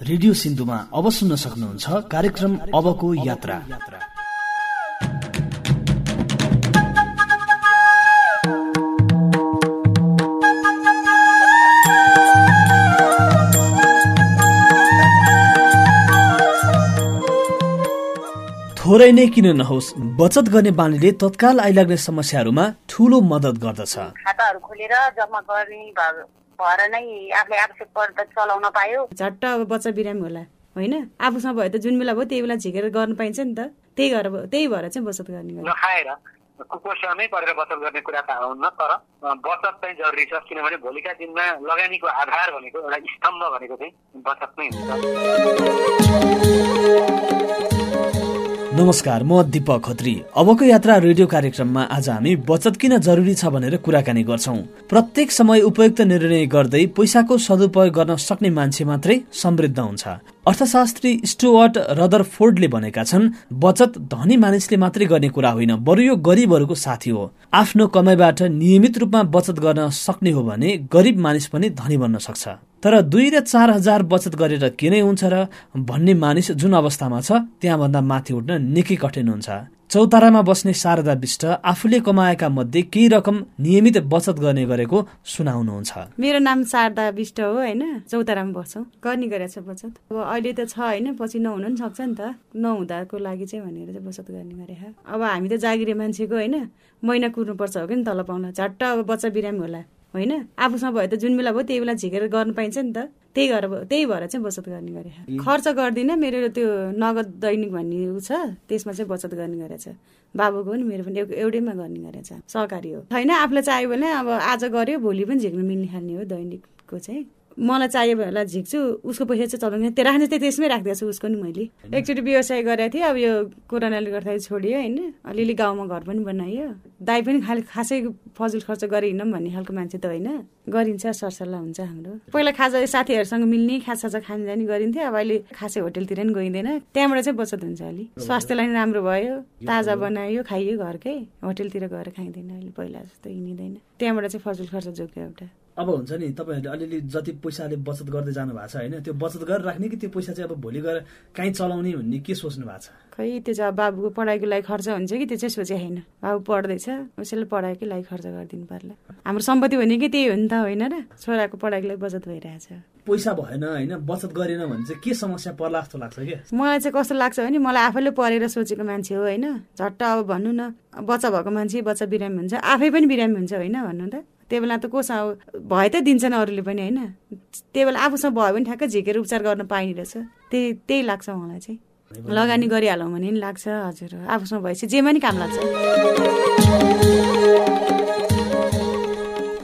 Radio सिन्धुमा अब सुन्न सक्नुहुन्छ कार्यक्रम अबको यात्रा। थोरै नै किन नहोस् बचत गर्ने बानीले तत्काल आइलाग्ने समस्याहरूमा ठूलो मद्दत गर्दछ। खाताहरू खोलेर जम्मा गर्ने भएर नै आफूले आवश्यक पर्दा चलाउन पायो। झट्ट अब बच्चा बिरामी होला। होइन? आफूसँग भयो त जुन बेला भयो त्यही बेला झिकेर गर्न पाइन्छ नि त। त्यही गरेर त्यही भएर चाहिँ बचत गर्ने नखाएर कुपोषणमै परेर बचत गर्ने कुरा त हुन्न तर बचत चाहिँ जरुरी छ किनभने भोलिका दिनमा लगानीको आधार भनेको एउटा स्तम्भ भनेको चाहिँ बचत नै हुन्छ। नमस्कार म दिपक खत्री। अबको यात्रा रेडियो कार्यक्रममा आज हामी बचत किन जरुरी छ भनेर कुराकानी गर्छौ। प्रत्येक समय उपयुक्त निर्णय गर्दै पैसाको सदुपयोग गर्न सक्ने मान्छे मात्रै समृद्ध हुन्छ। अर्थशास्त्री स्टुअर्ट रदर फोर्डले भनेका छन् बचत धनी मानिसले मात्रै गर्ने कुरा होइन बरु यो गरिबहरूको साथी हो। आफ्नो कमाइबाट नियमित रूपमा बचत गर्न सक्ने हो भने गरिब मानिस पनि धनी बन्न सक्छ। तर दुई र चार हजार बचत गरेर के नै हुन्छ र भन्ने मानिस जुन अवस्थामा छ त्यहाँभन्दा माथि उठ्न निकै कठिन हुन्छ। चौतारामा बस्ने शारदा विष्ट आफूले कमाएका मध्ये केही रकम नियमित बचत गर्ने गरेको सुनाउनुहुन्छ। मेरो नाम शारदा विष्ट हो होइन? चौतारामा बस्छौँ। गर्ने गरेछ बचत। अब अहिले त छ होइन? पछि नहुनु पनि सक्छ नि त। नहुँदाको लागि चाहिँ भनेर चाहिँ बचत गर्ने गरे अब हामी त जागिरे मान्छेको होइन? महिना कुर्नुपर्छ हो कि नि तल पाउन? झट्ट अब बच्चा बिरामी होला होइन? आफूसँग भयो त जुन बेला भयो त्यही बेला झिकेर गर्न पाइन्छ नि त। त्यही गरेर त्यही भएर चाहिँ बचत गर्ने गरे। खर्च गर्दिनँ मेरो त्यो नगद दैनिक भन्ने ऊ छ त्यसमा चाहिँ बचत गर्ने गरेछ। बाबुको पनि मेरो पनि एउटैमा गर्ने गरेछ। सहकारी हो। होइन आफूलाई चाहियो भने अब आज गऱ्यो भोलि पनि झिक्नु मिल्ने खाने हो दैनिकको चाहिँ। मलाई चाहियो भने झिक्छु उसको पैसा चाहिँ चलाउने त्यो राख्ने चाहिँ त्यसमै राखिदिएको छु उसको नि मैले। एकचोटि व्यवसाय गरेको थिएँ अब यो कोरोनाले गर्दाखेरि छोडियो होइन। अलिअलि गाउँमा घर पनि बनायो। दाई पनि खालि खासै फजुल खर्च गरे हिँडौँ भन्ने खालको मान्छे त होइन। गरिन्छ सरसल्लाह हुन्छ हाम्रो। पहिला खाजा साथीहरूसँग मिल्ने खाजा खान जाने गरिन्थ्यो। अब अहिले खासै होटेलतिर पनि गइँदैन। त्यहाँबाट चाहिँ बचत हुन्छ अलि। स्वास्थ्यलाई पनि राम्रो भयो। ताजा बनायो खाइयो घरकै। होटेलतिर गएर खाइँदैन अहिले पहिला जस्तो हिँडिँदैन। त्यहाँबाट चाहिँ फजुल खर्च जोग्यो एउटा। अब हुन्छ नि तपाईँहरूले अलिअलि जति पैसाले बचत गर्दै जानु भएको छ होइन त्यो बचत गरेर राख्ने कि त्यो पैसा चाहिँ अब भोलि गएर कहीँ चलाउने भन्ने के सोच्नु भएको छ? खै त्यो चाहिँ बाबुको पढाइको लागि खर्च हुन्छ कि त्यो चाहिँ सोचे होइन। बाबु पढ्दैछ उसैले पढाइकै लागि खर्च गरिदिनु पर्ला। हाम्रो सम्पत्ति भनेकै त्यही हो नि त होइन र छोराको पढाइको लागि बचत भइरहेछ। पैसा भएन होइन बचत गरेन भने चाहिँ के समस्या पर्ला जस्तो लाग्छ क्या मलाई चाहिँ कस्तो लाग्छ भने मलाई आफैले पढेर सोचेको मान्छे हो होइन। झट्ट अब भन्नु न बच्चा भएको मान्छे बच्चा बिरामी हुन्छ आफै पनि बिरामी हुन्छ होइन भन्नु त। त्यो बेला त कोसँग भए त दिन्छन् अरूले पनि होइन? त्यो बेला आफूसँग भयो भने ठ्याक्कै झिकेर उपचार गर्न पाइने रहेछ। त्यही त्यही लाग्छ मलाई चाहिँ। लगानी गरिहालौँ भने पनि लाग्छ हजुर। आफूसँग भएपछि जेमा नि काम लाग्छ।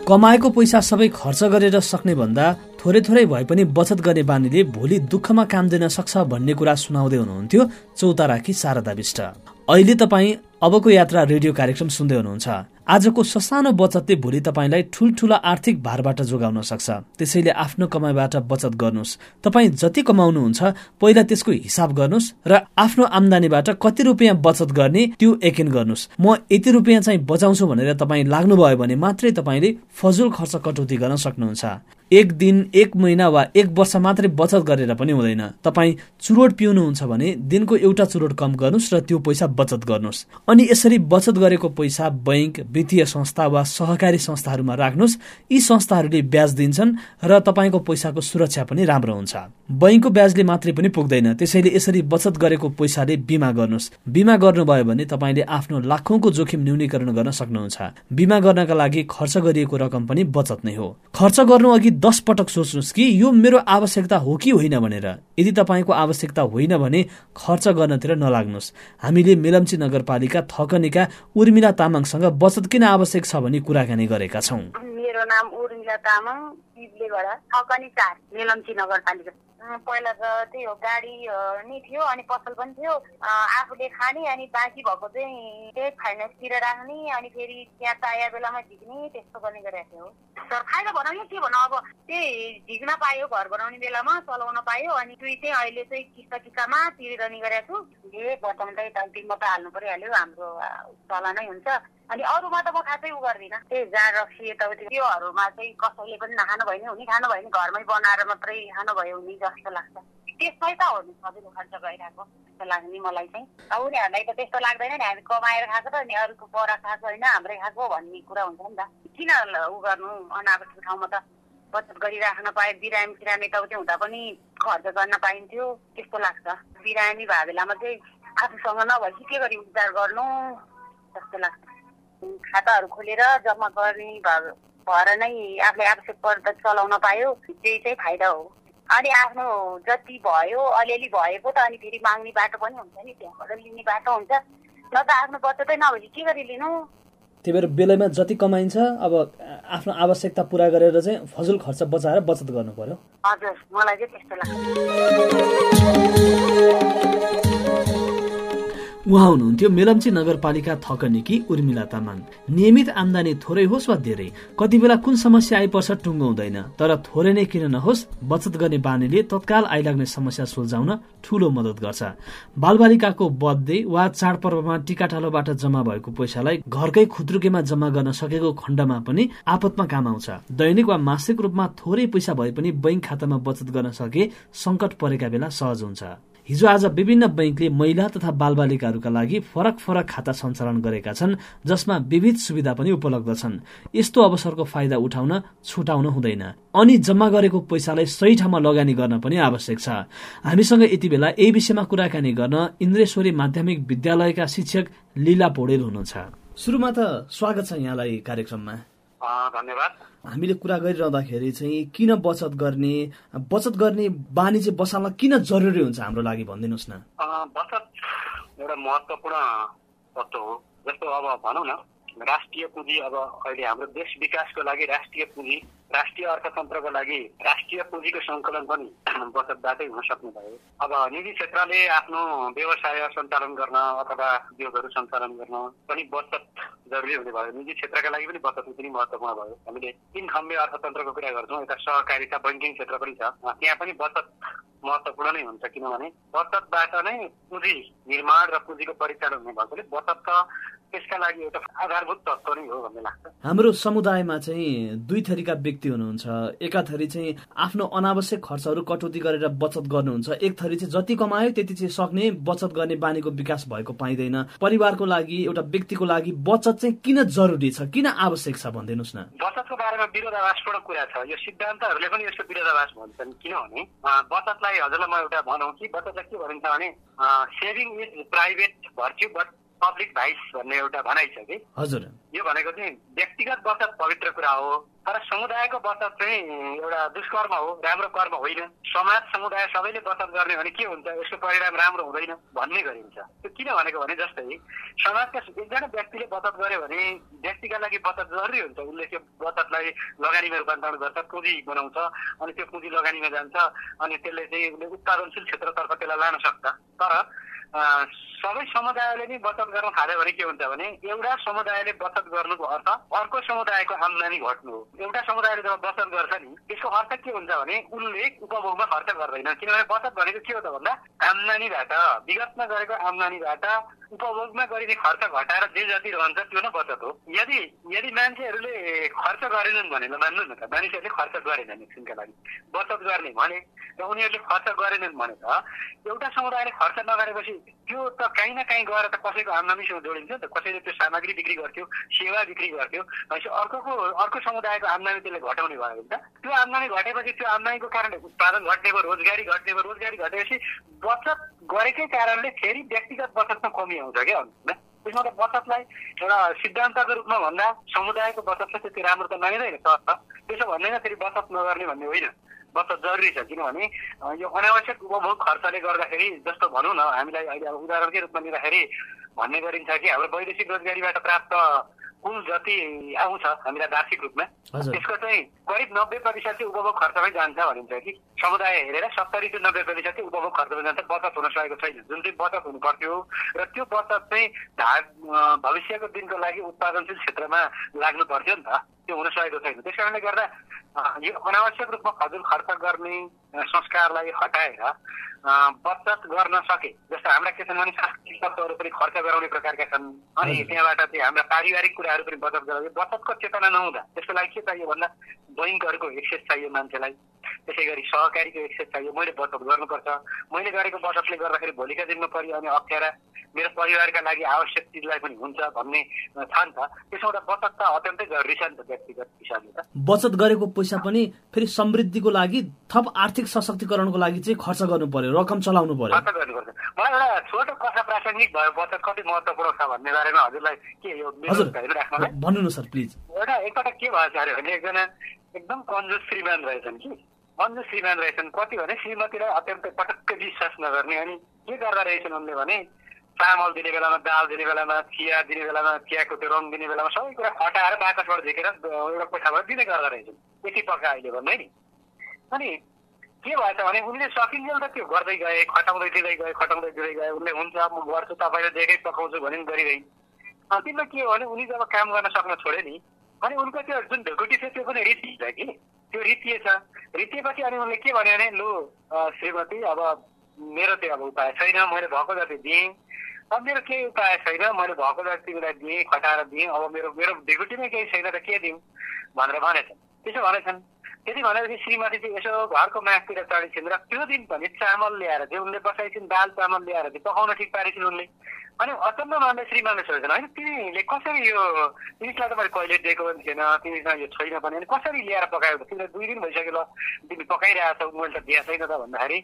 कमाएको पैसा सबै खर्च गरेर सक्ने भन्दा थोरै थोरै भए पनि बचत गर्ने बानीले भोलि दुःखमा काम दिन सक्छ भन्ने कुरा सुनाउँदै हुनुहुन्थ्यो चौताराकी शारदा विष्ट। अहिले तपाईँ अबको यात्रा रेडियो कार्यक्रम सुन्दै हुनुहुन्छ। आजको ससानो बचतले भोलि तपाईँलाई ठुल्ठुला आर्थिक भारबाट जोगाउन सक्छ। त्यसैले आफ्नो कमाइबाट बचत गर्नुहोस्। तपाईँ जति कमाउनुहुन्छ पहिला त्यसको हिसाब गर्नुहोस् र आफ्नो आमदानीबाट कति रुपियाँ बचत गर्ने त्यो एकिन गर्नुहोस्। म यति रुपियाँ चाहिँ बचाउँछु भनेर तपाईँ लाग्नुभयो भने मात्रै तपाईँले फजुल खर्च कटौती गर्न सक्नुहुन्छ। एक दिन एक महिना वा एक वर्ष मात्रै बचत गरेर पनि हुँदैन। तपाईँ चुरोट पिउनुहुन्छ भने दिनको एउटा चुरोट कम गर्नुहोस् र त्यो पैसा बचत गर्नुहोस्। अनि यसरी बचत गरेको पैसा बैङ्क वित्तीय संस्था वा सहकारी संस्थाहरूमा राख्नुहोस्। यी संस्थाहरूले ब्याज दिन्छन् र तपाईँको पैसाको सुरक्षा पनि राम्रो हुन्छ। बैङ्कको ब्याजले मात्रै पनि पुग्दैन। त्यसैले यसरी बचत गरेको पैसाले बिमा गर्नुहोस्। बिमा गर्नुभयो भने तपाईँले आफ्नो लाखौंको जोखिम न्यूनीकरण गर्न सक्नुहुन्छ। बिमा गर्नका लागि खर्च गरिएको रकम पनि बचत नै हो। खर्च गर्नु अघि दस पटक सोच्नुहोस् कि यो मेरो आवश्यकता हो कि होइन भनेर। यदि तपाईँको आवश्यकता होइन भने खर्च गर्नतिर नलाग्नुहोस्। हामीले मेलम्ची नगरपालिका थकनीका उर्मिला तामाङसँग बचत किन आवश्यक छ भनी कुराकानी गरेका छौँ। मेरो नाम उर्मिला तामाङ। थकनी चार। मेलम्ची नगरपालिका। पहिला त त्यही हो गाडी नै थियो अनि पसल पनि थियो। आफूले खाने अनि बाँकी भएको चाहिँ त्यही फाइनेन्सतिर राख्ने अनि फेरि त्यहाँ चाहिएको बेलामा झिक्ने त्यस्तो गर्ने गरेको थियो। तर फाइदा भनौँ के भनौँ? अब त्यही झिक्न पायो घर बनाउने बेलामा चलाउन पायो अनि दुई चाहिँ अहिले चाहिँ किस्ता किस्तामा तिरिरहने गरेको छु। ए बचाउँदै तिनमा त हाल्नु परिहाल्यो। हाम्रो चलानै हुन्छ। अनि अरूमा त म खासै उ गर्दिनँ। त्यही जहाँ रक्सी यताउति। त्योहरूमा चाहिँ कसैले पनि नखानु भयो भने हुने। खानु भयो भने घरमै बनाएर मात्रै खानु भयो हुने जस्तो लाग्छ। त्यसमै त हो नि सजिलो खर्च गइरहेको जस्तो लाग्छ नि मलाई चाहिँ। अब उनीहरूलाई त त्यस्तो लाग्दैन नि। हामी कमाएर खाएको त अनि अरूको बरा खाएको होइन हाम्रै खाएको भन्ने कुरा हुन्छ नि त। किन उ गर्नु? अनावश्यक ठाउँमा त बचत गरिराख्न पाए बिरामी सिरामी यताउति हुँदा पनि खर्च गर्न पाइन्थ्यो। त्यस्तो लाग्छ। बिरामी भए बेलामा चाहिँ आफूसँग नभएपछि के गरी उपचार गर्नु? जस्तो लाग्छ। खाताहरू खोलेर जम्मा गर्ने भएर नै आफूले आवश्यक पर्दा चलाउन पायो त्यही चाहिँ फाइदा हो। अनि आफ्नो जति भयो अलिअलि भएको त अनि फेरि माग्ने बाटो पनि हुन्छ नि त्यहाँबाट लिने बाटो हुन्छ। न त आफ्नो बचतै नभएपछि के गरी लिनु? त्यही भएर बेलैमा जति कमाइन्छ अब आफ्नो आवश्यकता पुरा गरेर चाहिँ फजुल खर्च बचाएर बचत गर्नु पर्यो। हजुर मलाई चाहिँ त्यस्तो लाग्छ। उहाँ हुनुहुन्थ्यो मेलम्ची नगरपालिका थकनिकी उर्मिला तामाङ। नियमित आमदानी थोरै होस् वा धेरै कति बेला कुन समस्या आइपर्छ टुङ्गाउँदैन तर थोरै नै किन नहोस् बचत गर्ने बानीले तत्काल आइलाग्ने समस्या सुल्झाउन ठूलो मदत गर्छ। बालबालिकाको बर्थडे वा चाडपर्वमा टिकाटालोबाट जम्मा भएको पैसालाई घरकै खुद्रुकेमा जम्मा गर्न सकेको खण्डमा पनि आपतमा काम आउँछ। दैनिक वा मासिक रूपमा थोरै पैसा भए पनि बैंक खातामा बचत गर्न सके संकट परेका बेला सहज हुन्छ। हिजो आज विभिन्न बैंकले महिला तथा बालबालिकाहरूका लागि फरक फरक खाता सञ्चालन गरेका छन् जसमा विविध सुविधा पनि उपलब्ध छन्। यस्तो अवसरको फाइदा उठाउन छुटाउन हुँदैन। अनि जम्मा गरेको पैसालाई सही ठाउँमा लगानी गर्न पनि आवश्यक छ। हामीसँग यति बेला यही विषयमा कुराकानी गर्न इन्द्रेश्वरी माध्यमिक विद्यालयका शिक्षक लीला पौडेल हुनुहुन्छ। सुरुमा त स्वागत छ यहाँलाई कार्यक्रममा। धन्यवाद। हामीले कुरा गरिरहँदाखेरि चाहिँ किन बचत गर्ने बचत गर्ने बानी चाहिँ बसाल्न किन जरुरी हुन्छ हाम्रो लागि भनिदिनुहोस् न। बचत एउटा महत्त्वपूर्ण तत्व हो। जस्तो अब भनौँ न राष्ट्रिय पुँजी अब अहिले हाम्रो देश विकासको लागि राष्ट्रिय पुँजी राष्ट्रिय अर्थतन्त्रको लागि राष्ट्रिय पुँजीको सङ्कलन पनि बचतबाटै हुन सक्ने भयो अब निजी क्षेत्रले आफ्नो व्यवसाय सञ्चालन गर्न अथवा उद्योगहरू सञ्चालन गर्न पनि बचत जरुरी हुने भयो। निजी क्षेत्रका लागि पनि बचत उत्ति महत्त्वपूर्ण भयो। हामीले तिन खम्बे अर्थतन्त्रको कुरा गर्छौँ यता सहकारिता बैङ्किङ क्षेत्र पनि छ। त्यहाँ पनि बचत महत्त्वपूर्ण नै हुन्छ किनभने बचतबाट नै पुँजी निर्माण र पुँजीको परिचालन हुने भएकोले बचत त त्यसका लागि एउटा आधारभूत तत्व नै हो भन्ने लाग्छ। हाम्रो समुदायमा चाहिँ दुई थरीका व्यक्ति हुनुहुन्छ। एका थरी चाहिँ आफ्नो अनावश्यक खर्चहरू कटौती गरेर बचत गर्नुहुन्छ। एक थरी चाहिँ जति कमायो त्यति चाहिँ सक्ने बचत गर्ने बानीको विकास भएको पाइँदैन। परिवारको लागि एउटा व्यक्तिको लागि बचत चाहिँ किन जरुरी छ? किन आवश्यक छ भनिदिनुहोस् न। बचतको बारेमा विरोधाभासपूर्ण कुरा छ। यो सिद्धान्तहरूले पनि यसको विरोधाभास भन्छन्। किनभने बचतलाई हजुरलाई म एउटा भनौँ कि बचतलाई के भनिन्छ भने saving is private virtue but public vice भन्ने एउटा भनाइ छ कि? हजुर। यो भनेको चाहिँ व्यक्तिगत बचत पवित्र कुरा हो तर समुदायको बचत चाहिँ एउटा दुष्कर्म हो राम्रो कर्म होइन। समाज समुदाय सबैले बचत गर्ने भने के हुन्छ? यसको परिणाम राम्रो हुँदैन भन्ने गरिन्छ। त्यो किन भनेको भने जस्तै समाजका एकजना व्यक्तिले बचत गर्यो भने व्यक्तिका लागि बचत जरुरी हुन्छ। उसले त्यो बचतलाई लगानीमा रूपान्तरण गर्छ पुँजी बनाउँछ अनि त्यो पुँजी लगानीमा जान्छ अनि त्यसले चाहिँ उसले उत्पादनशील क्षेत्रतर्फ त्यसलाई लान सक्छ। तर सबै समुदायले नै बचत गर्न थाल्यो भने के हुन्छ भने एउटा समुदायले बचत गर्नुको अर्थ अर्को समुदायको आम्दानी घट्नु हो। एउटा समुदायले जब बचत गर्छ नि त्यसको अर्थ के हुन्छ भने उसले उपभोगमा खर्च गर्दैन। किनभने बचत भनेको के हो त भन्दा आम्दानीबाट विगतमा गरेको आम्दानीबाट उपभोगमा गरिने खर्च घटाएर जे जति रहन्छ त्यो नै बचत हो। यदि यदि मान्छेहरूले खर्च गरेनन् भने मान्नु न त मानिसहरूले खर्च गरेनन् एकछिनका लागि। बचत गर्ने भने र उनीहरूले खर्च गरेनन् भने त एउटा समुदायले खर्च नगरेपछि त्यो त काहीँ न काहीँ गएर त कसैको आम्दानीसँग जोडिन्छ नि त। कसैले त्यो सामग्री बिक्री गर्थ्यो सेवा बिक्री गर्थ्यो भनेपछि अर्को अर्को समुदायको आम्दानी त्यसले घटाउने भयो भने त त्यो आम्दानी घटेपछि त्यो आम्दानीको कारणले उत्पादन घट्ने भयो रोजगारी घट्ने भयो रोजगारी घटेपछि बचत गरेकै कारणले फेरि व्यक्तिगत बचतमा कमी आउँछ क्या त्यसमा त बचतलाई एउटा सिद्धान्तको रूपमा भन्दा समुदायको बचतलाई त्यति राम्रो त मानिँदैन त्यसो भन्दैन फेरि बचत नगर्ने भन्ने होइन। बचत जरुरी छ किनभने यो अनावश्यक उपभोग खर्चले गर्दाखेरि जस्तो भनौँ न हामीलाई अहिले अब उदाहरणकै रूपमा लिँदाखेरि भन्ने गरिन्छ कि हाम्रो वैदेशिक रोजगारीबाट प्राप्त कुल जति आउँछ हामीलाई वार्षिक रूपमा त्यसको चाहिँ करिब नब्बे प्रतिशत चाहिँ उपभोग खर्चमै जान्छ भनिन्छ कि। समुदाय हेरेर सत्तरी टु नब्बे प्रतिशत चाहिँ उपभोग खर्चमा जान्छ बचत हुन सकेको छैन। जुन चाहिँ बचत हुनु पर्थ्यो र त्यो बचत चाहिँ भविष्यको दिनको लागि उत्पादनशील क्षेत्रमा लाग्नु पर्थ्यो नि त। त्यो हुन सकेको छैन। त्यस कारणले गर्दा यो रूप रूपमा फाजुल खर्च गर्ने संस्कारलाई हटाएर बचत गर्न सके। जस्तो हाम्रा के छन् भने सांस्कृतिक तत्त्वहरू पनि खर्च गराउने प्रकारका छन्। अनि त्यहाँबाट चाहिँ हाम्रा पारिवारिक कुराहरू पनि बचत गराउने। बचतको चेतना नहुँदा त्यसको लागि के चाहियो भन्दा बैङ्कहरूको एक्सेस चाहियो मान्छेलाई। त्यसै गरी सहकारीको एक्सेस चाहियो। मैले बचत गर्नुपर्छ। मैले गरेको बचतले गर्दाखेरि भोलिका दिनमा परिआउने अप्ठ्यारा। मेरो परिवारका लागि आवश्यक चिजलाई पनि हुन्छ भन्ने छ नि त त्यसबाट बचत त अत्यन्तै जरुरी छ नि त व्यक्तिगत हिसाबले त। बचत गरेको पैसा पनि फेरि समृद्धिको लागि थप आर्थिक सशक्तिकरणको लागि चाहिँ खर्च गर्नु पर्यो रकम चलाउनु पर्यो। मलाई एउटा छोटो कथा प्रासङ्गिक भयो बचत कति महत्त्वपूर्ण छ भन्ने बारेमा हजुरलाई के यो हजुर भन्नु न सर प्लिज। एउटा एकपल्ट के भएछ अरे भने एकजना एकदम कन्जुस श्रीमान रहेछन् कि? कन्जुस श्रीमान रहेछन्। कति भने श्रीमतीलाई अत्यन्तै पटक्कै विश्वास नगर्ने अनि के गर्दा रहेछन् उनले भने चामल दिने बेलामा दाल दिने बेलामा चिया दिने बेलामा चियाको त्यो रङ दिने बेलामा सबै कुरा हटाएर बाकसबाट झिकेर एउटा पैसाबाट दिने गर्दो रहेछन्। यति पक्का अहिले भन्नु नि? अनि के भएछ भने उनले सकिन्जेल त त्यो गर्दै गए खटाउँदै दिँदै गए खटाउँदै दिँदै गए। उनले हुन्छ म गर्छु तपाईँले जेकै पकाउँछु भने पनि गरिरहे। अन्तिममा के हो भने उनी जब काम गर्न सक्न छोडे नि अनि उनको त्यो जुन ढुकुटी छ त्यो पनि रितिन्छ कि? त्यो रितिएछ रितिएपछि अनि उनले के भन्यो भने लु श्रीमती अब मेरो त्यो अब उपाय छैन मैले भएको जति दिएँ। अब मेरो केही उपाय छैन मैले भएको जति तिमीलाई दिएँ खटाएर दिएँ अब मेरो मेरो ढुकुटीमै केही छैन त के दिउँ? भनेर भनेछन्। त्यसो भनेछन् त्यति भनेपछि श्रीमती चाहिँ यसो घरको मागतिर चढेछिन् र त्यो दिन पनि चामल ल्याएर चाहिँ उनले बसाइछिन् दाल चामल ल्याएर चाहिँ पकाउन ठिक पारेछिन् उनले। अनि अचम्म मान्दै श्रीमानले सोचेछन् होइन तिमीले कसरी यो तिमीलाई त मैले कहिले दिएको पनि थिएन तिमीसँग यो छैन अनि कसरी ल्याएर पकायो तिमीले दुई दिन भइसक्यो ल तिमी पकाइरहेछौ मैले त दिएको छैन त भन्दाखेरि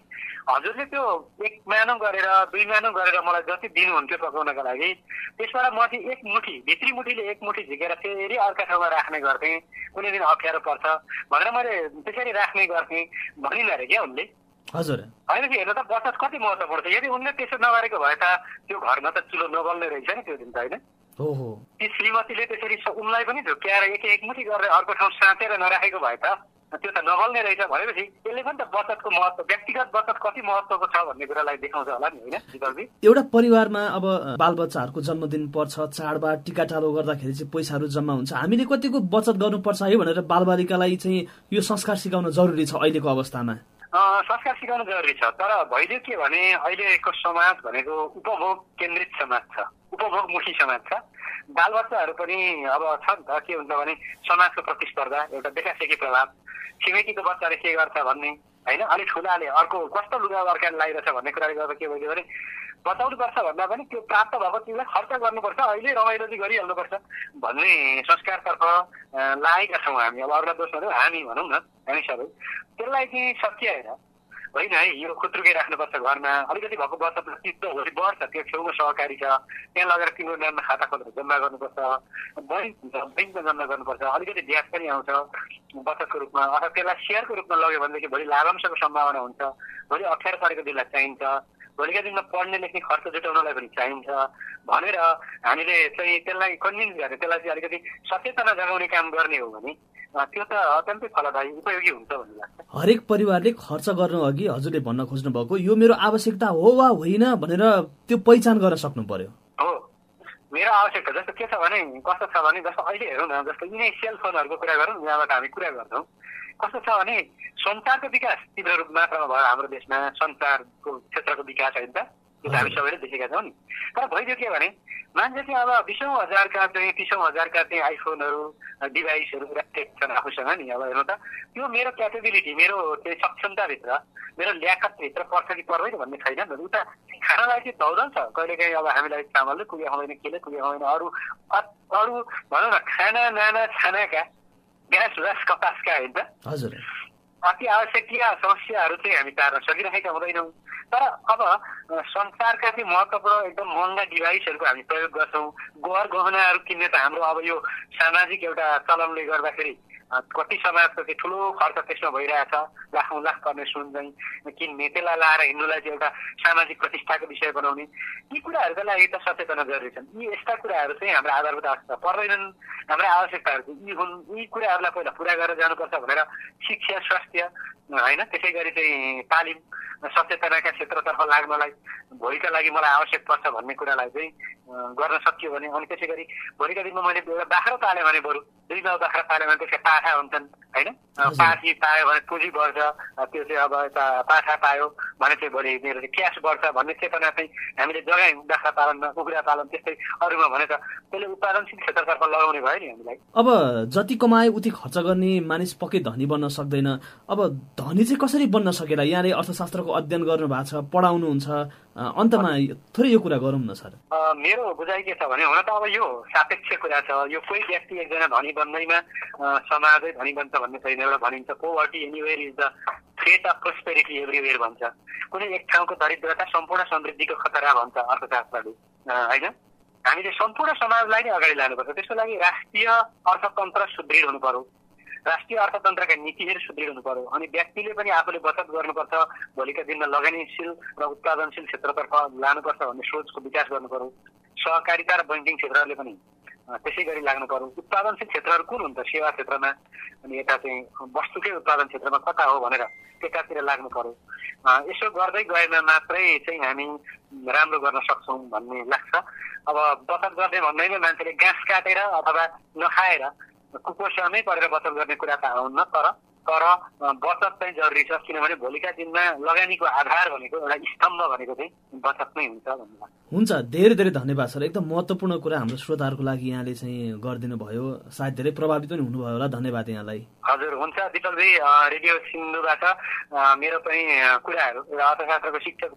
हजुरले त्यो एक मानौ गरेर दुई मानौ गरेर मलाई जति दिनुहुन्थ्यो पकाउनका लागि त्यसबाट म चाहिँ एक मुठी भित्री मुठीले एक मुठी झिकेर फेरि अर्का ठाउँमा राख्ने गर्थेँ कुनै दिन अप्ठ्यारो पर्छ भनेर मैले त्यसरी राख्ने गर्थेँ भनिन् अरे क्या उनले हजुर। होइन कि हेर्नु त बचत कति महत्त्वपूर्ण छ यदि उनले त्यसो नगरेको भए त त्यो घरमा त चुलो नबल्ने रहेछ नि त्यो दिन त होइन? हो हो। ती श्रीमतीले त्यसरी उनलाई पनि झुक्क्याएर एक एकमुठी गरेर अर्को ठाउँ साँचेर नराखेको भए त त्यो त नबल्ने रहेछ भनेपछि यसले पनि त बचतको महत्व व्यक्तिगत बचत कति महत्वको छ भन्ने कुरालाई देखाउँछ होला नि होइन विकल्पी एउटा परिवारमा अब बालबच्चाहरूको जन्मदिन पर्छ चाडबाड टिकाटालो गर्दाखेरि चाहिँ पैसाहरू जम्मा हुन्छ। हामीले कतिको बचत गर्नुपर्छ है भनेर बालबालिकालाई चाहिँ यो संस्कार सिकाउन जरुरी छ अहिलेको अवस्थामा? संस्कार सिकाउनु जरुरी छ तर भइदियो के भने अहिलेको समाज भनेको उपभोग केन्द्रित समाज छ उपभोगमुखी समाज छ। बालबच्चाहरू पनि अब छ नि त के हुन्छ भने समाजको प्रतिस्पर्धा एउटा देखासेकी प्रभाव। छिमेकीको बच्चाले के गर्छ भन्ने होइन? अलिक ठुलाले अर्को कस्तो लुगा अर्काले लगाइरहेछ भन्ने कुराले गर्दा के भइदियो भने बचाउनुपर्छ भन्दा पनि त्यो प्राप्त भएको चिजलाई खर्च गर्नुपर्छ अहिले रमाइलो चाहिँ गरिहाल्नुपर्छ। भन्ने संस्कारतर्फ लागेका छौँ हामी। अब अरूलाई दोष भनौँ हामी भनौँ न हामी सबै त्यसलाई चाहिँ सच्याएर होइन। है यो खुत्रुकै राख्नुपर्छ घरमा। अलिकति भएको बचत चित्त भोलि बढ्छ त्यो छेउमा सहकारी छ। त्यहाँ लगेर तिम्रो नाममा खाता खोलेर जम्मा गर्नुपर्छ। बैङ्क हुन्छ बैङ्कमा जम्मा गर्नुपर्छ। अलिकति ब्याज पनि आउँछ बचतको रूपमा। अथवा त्यसलाई सेयरको रूपमा लग्यो भनेदेखि भोलि लाभांशको सम्भावना हुन्छ। भोलि अप्ठ्यारो परेको दिनलाई चाहिन्छ। भोलिका दिनमा पढ्ने लेख्ने खर्च जुटाउनलाई पनि चाहिन्छ। भनेर हामीले चाहिँ त्यसलाई कन्भिन्स गर्ने त्यसलाई चाहिँ अलिकति सचेतना जगाउने काम गर्ने हो भने त्यो त अत्यन्तै फलदायी उपयोगी हुन्छ भन्ने लाग्छ। हरेक परिवारले खर्च गर्नु अघि हजुरले भन्न खोज्नु भएको यो मेरो आवश्यकता हो वा होइन भनेर त्यो पहिचान गर्न सक्नु पर्यो हो। मेरो आवश्यकता जस्तो के छ भने कस्तो छ भने जस्तो अहिले हेरौँ न जस्तो यिनै सेलफोनहरूको कुरा गरौँ यहाँबाट हामी कुरा गर्छौँ। कस्तो छ भने सञ्चारको विकास तीव्र रूप मात्रामा भयो हाम्रो देशमा सञ्चारको क्षेत्रको विकास होइन। त त्यो त हामी सबैले देखेका छौँ। नि तर भइदियो के भने मान्छे चाहिँ अब बिसौँ हजारका चाहिँ तिसौँ हजारका चाहिँ आइफोनहरू डिभाइसहरू राखेका छन् आफूसँग नि अब हेर्नु त। त्यो मेरो क्यापेबिलिटी मेरो चाहिँ सक्षमताभित्र मेरो ल्याकतभित्र पर्छ कि पर्दैन भन्ने छैन नि उता खानालाई चाहिँ दौडन छ। कहिलेकाहीँ अब हामीलाई चामलले पुगे खुवाउँदैन केले पुगे खुवाउँदैन अरू अरू भनौँ न खाना नाना छानाका ग्यास व्यास कपासका होइन। हजुर। अति आवश्यकीय समस्याहरू चाहिँ हामी टार्न सकिरहेका हुँदैनौँ। तर अब संसारका चाहिँ महत्त्वपूर्ण एकदम महँगा डिभाइसहरूको हामी प्रयोग गर्छौँ। गहर गहनाहरू किन्ने त हाम्रो अब यो सामाजिक एउटा चलनले गर्दाखेरि कति समाजको चाहिँ ठुलो खर्च त्यसमा भइरहेछ लाखौँ लाख पर्ने सुन चाहिँ किन्ने त्यसलाई लाएर हिँड्नुलाई चाहिँ एउटा सामाजिक प्रतिष्ठाको विषय बनाउने यी कुराहरूका लागि त सचेतना जरुरी छन् यी यस्ता कुराहरू चाहिँ हाम्रो आधारभूत आवश्यकता पर्दैनन् हाम्रा आवश्यकताहरू चाहिँ यी हुन् यी कुराहरूलाई पहिला पुरा गरेर जानुपर्छ भनेर शिक्षा स्वास्थ्य होइन त्यसै गरी चाहिँ तालिम सचेतनाका क्षेत्रतर्फ लाग्नलाई भोलिका लागि मलाई आवश्यक पर्छ भन्ने कुरालाई चाहिँ गर्न सकियो भने अनि त्यसै गरी भोलिका दिनमा मैले एउटा बाख्रा पालेँ भने बरु दुई गाउँ बाख्रा पालेँ भने त्यसका पाठा हुन्छन् होइन? पाठी पायो भने पुँजी बढ्छ त्यो चाहिँ अब यता पाठा पायो भने चाहिँ भोलि मेरो चाहिँ क्यास बढ्छ भन्ने चेतना चाहिँ हामीले जगायौँ बाख्रा पालनमा कुखुरा पालन त्यस्तै अरूमा भने त त्यसले उत्पादनशील क्षेत्रतर्फ लगाउने भयो नि हामीलाई। अब जति कमाए उति खर्च गर्ने मानिस पक्कै धनी बन्न सक्दैन। अब धनी चाहिँ कसरी बन्न सकेर यहाँले अर्थशास्त्रको अध्ययन गर्नु भएको छ पढाउनुहुन्छ अन्तमा थोरै यो कुरा गरौँ न सर मेरो बुझाइ के छ भने हुन त अब यो सापेक्ष कुरा छ यो कोही व्यक्ति एकजना धनी बन्दैमा समाजै धनी बन्छ भन्ने छैन एउटा भनिन्छ poverty anywhere is the threat of prosperity everywhere भन्छ कुनै एक ठाउँको दरिद्रता सम्पूर्ण समृद्धिको खतरा भन्छ अर्थशास्त्रले होइन हामीले सम्पूर्ण समाजलाई नै अगाडि लानुपर्छ त्यसको लागि राष्ट्रिय अर्थतन्त्र सुदृढ हुनु पर्यो राष्ट्रिय अर्थतन्त्रका नीतिहरू सुदृढ हुनु पर्यो। अनि व्यक्तिले पनि आफूले बचत गर्नुपर्छ भोलिका दिनमा लगानीशील र उत्पादनशील क्षेत्रतर्फ लानुपर्छ भन्ने सोचको विकास गर्नु पर्यो सहकारिता र बैङ्किङ क्षेत्रहरूले पनि त्यसै गरी लाग्नु पर्यो उत्पादनशील क्षेत्रहरू कुन हुन्छ सेवा क्षेत्रमा अनि यता चाहिँ वस्तुकै उत्पादन क्षेत्रमा कता हो भनेर त्यतातिर लाग्नु पर्यो यसो गर्दै गएमा मात्रै चाहिँ हामी राम्रो गर्न सक्छौँ भन्ने लाग्छ। अब बचत गर्ने भन्दैमा मान्छेले घाँस काटेर अथवा नखाएर कुपोषणमै परेर बचत गर्ने कुरा त आउन्न तर तर बचत चाहिँ जरुरी छ किनभने भोलिका दिनमा लगानीको आधार भनेको एउटा स्तम्भ भनेको चाहिँ बचत नै हुन्छ भन्नु। हुन्छ धेरै धेरै धन्यवाद सर। एकदम महत्त्वपूर्ण कुरा हाम्रो श्रोताहरूको लागि यहाँले चाहिँ गरिदिनु भयो सायद धेरै प्रभावित पनि हुनुभयो होला। धन्यवाद यहाँलाई। हजुर हुन्छ दिपकजी रेडियो सिन्धुबाट मेरो पनि कुराहरू एउटा अर्थशास्त्रको शिक्षक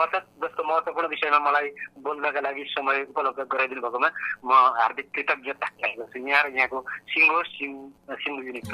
बचत जस्तो महत्त्वपूर्ण विषयमा मलाई बोल्नका लागि समय उपलब्ध गराइदिनु भएकोमा म हार्दिक कृतज्ञता राखेको छु यहाँ र यहाँको सिङ्गो सिन्धु युनिट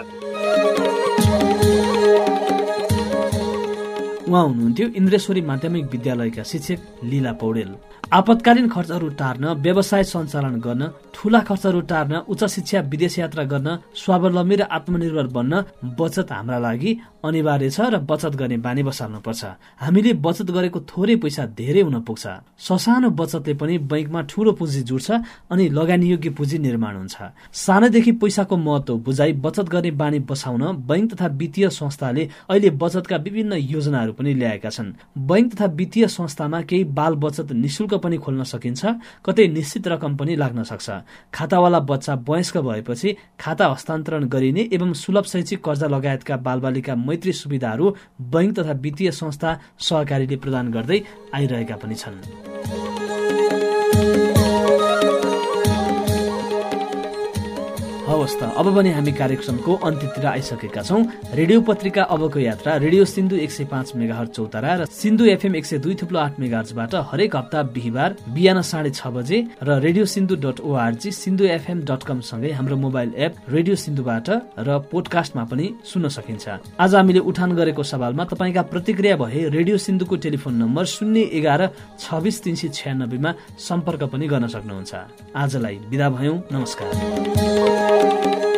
उहाँ हुनुहुन्थ्यो इन्द्रेश्वरी माध्यमिक विद्यालयका शिक्षक लीला पौडेल। आपतकालीन खर्चहरू टार्न व्यवसाय सञ्चालन गर्न ठूला खर्चहरू टार्न उच्च शिक्षा विदेश यात्रा गर्न स्वावलम्बी र आत्मनिर्भर बन्न बचत हाम्रा लागि अनिवार्य छ र बचत गर्ने बानी बसाल्नु पर्छ हामीले बचत गरेको थोरै पैसा धेरै हुन पुग्छ। ससानो बचतले पनि बैङ्कमा ठूलो पुँजी जुड्छ अनि लगानीयोग्य पुँजी निर्माण हुन्छ। सानैदेखि पैसाको महत्व बुझाइ बचत गर्ने बानी बसाउन बैङ्क तथा वित्तीय संस्थाले अहिले बचतका विभिन्न योजनाहरू पनि ल्याएका छन्। बैङ्क तथा वित्तीय संस्थामा केही बाल बचत निशुल्क पनि खोल्न सकिन्छ कतै निश्चित रकम पनि लाग्न सक्छ। खातावाला बच्चा वयस्क भएपछि खाता हस्तान्तरण गरिने एवं सुलभ शैक्षिक कर्जा लगायतका बालबालिका मैत्री सुविधाहरू बैङ्क तथा वित्तीय संस्था सहकारीले प्रदान गर्दै आइरहेका पनि छन्। हवस् त अब पनि हामी कार्यक्रमको अन्त्यतिर आइसकेका छौँ। रेडियो पत्रिका अबको यात्रा रेडियो सिन्धु एक सय पाँच मेगाहर चौतारा र सिन्धु एफएम एक सय दुई थुप्लो आठ मेगाहरबाट हरेक हप्ता बिहिबार बिहान साढे छ बजे र radio Sindhu dot ORG Sindhu FM dot com सँगै हाम्रो मोबाइल एप रेडियो सिन्धुबाट र पोडकास्टमा पनि सुन्न सकिन्छ। आज हामीले उठान गरेको सवालमा तपाईँका प्रतिक्रिया भए रेडियो सिन्धुको टेलिफोन नम्बर शून्य एघार छब्बिस तिन सय छ्यानब्बेमा सम्पर्क पनि गर्न सक्नुहुन्छ। आजलाई विदा भयौँ नमस्कार। Thank you.